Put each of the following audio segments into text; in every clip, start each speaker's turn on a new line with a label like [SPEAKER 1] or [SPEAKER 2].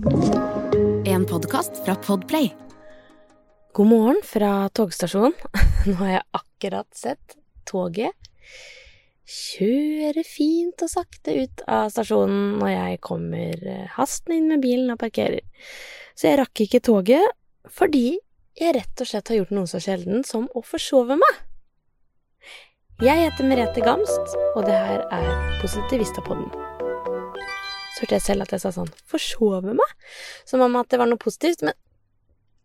[SPEAKER 1] En podkast fra Podplay.
[SPEAKER 2] God morgen fra togstasjonen. Nå har jeg akkurat sett toget kjøre fint og sakte ut av stasjonen når jeg kommer hastende inn med bilen og parkerer. Så jeg rakk ikke toget fordi jeg rett og slett har gjort noe så sjelden som å forsove meg. Jeg heter Merete Gamst, og det her er Positivistapodden. Så hørte jeg selv at jeg sa sånn forsove meg, som om at det var noe positivt, men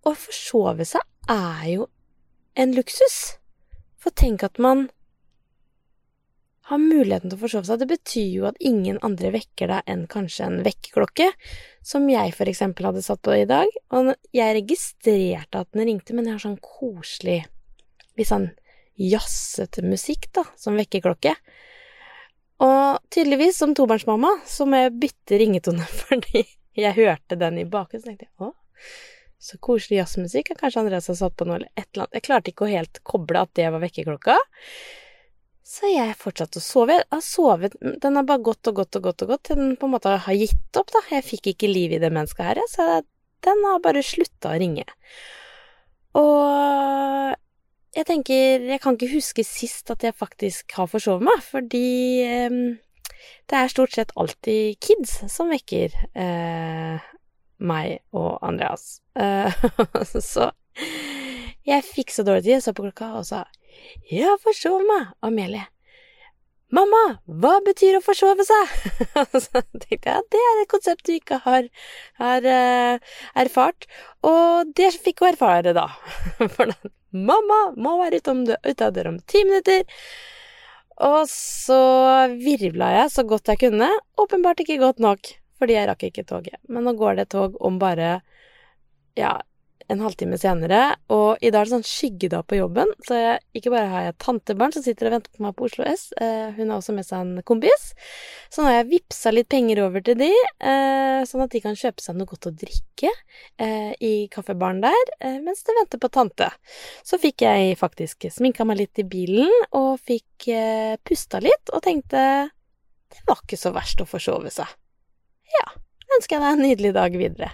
[SPEAKER 2] å forsove seg er jo en luksus. For tenk at man har muligheten til å forsove seg. Det betyr jo at ingen andre vekker deg enn kanskje en vekkerklokke, som jeg for eksempel hadde satt på i dag. Og jeg registrerte at den ringte, men jeg har sånn koselig, litt sånn jazzete musikk, da, som vekkerklokke. Og tydeligvis, som tobarnsmamma, så må jeg bytte ringetone fordi jeg hørte den i bakgrunnen, så tenkte jeg å, så koselig jazzmusikk. Kanskje Andreas har satt på noe eller et eller annet. Jeg klarte ikke å helt koble at det var vekkerklokka. Så jeg fortsatte å sove. Jeg har sovet Den har bare gått og gått og gått og gått til den på en måte har gitt opp, da. Jeg fikk ikke liv i det mennesket her, så den har bare slutta å ringe. Og jeg tenker Jeg kan ikke huske sist at jeg faktisk har forsovet meg, fordi eh, det er stort sett alltid kids som vekker eh, meg og Andreas. Eh, så jeg fikk så dårlig tid, så på klokka og sa jeg har forsovet meg, Amelie. Mamma, hva betyr å forsove seg? Så tenkte jeg at det er et konsept du ikke har, har uh, erfart, og det fikk hun erfare, da. For da, mamma må være ute, av døra om ti minutter. Og så virvla jeg så godt jeg kunne, åpenbart ikke godt nok, fordi jeg rakk ikke toget. Men nå går det tog om bare, ja, en halvtime senere, og i dag er det sånn skyggedag på jobben, så jeg, ikke bare har jeg tantebarn som sitter og venter på meg på Oslo S, eh, hun har også med seg en kompis, så nå har jeg vippsa litt penger over til de, eh, sånn at de kan kjøpe seg noe godt å drikke eh, i kaffebaren der, eh, mens de venter på tante. Så fikk jeg faktisk sminka meg litt i bilen, og fikk eh, pusta litt, og tenkte det var ikke så verst å forsove seg. Ja, ønsker jeg deg en nydelig dag videre.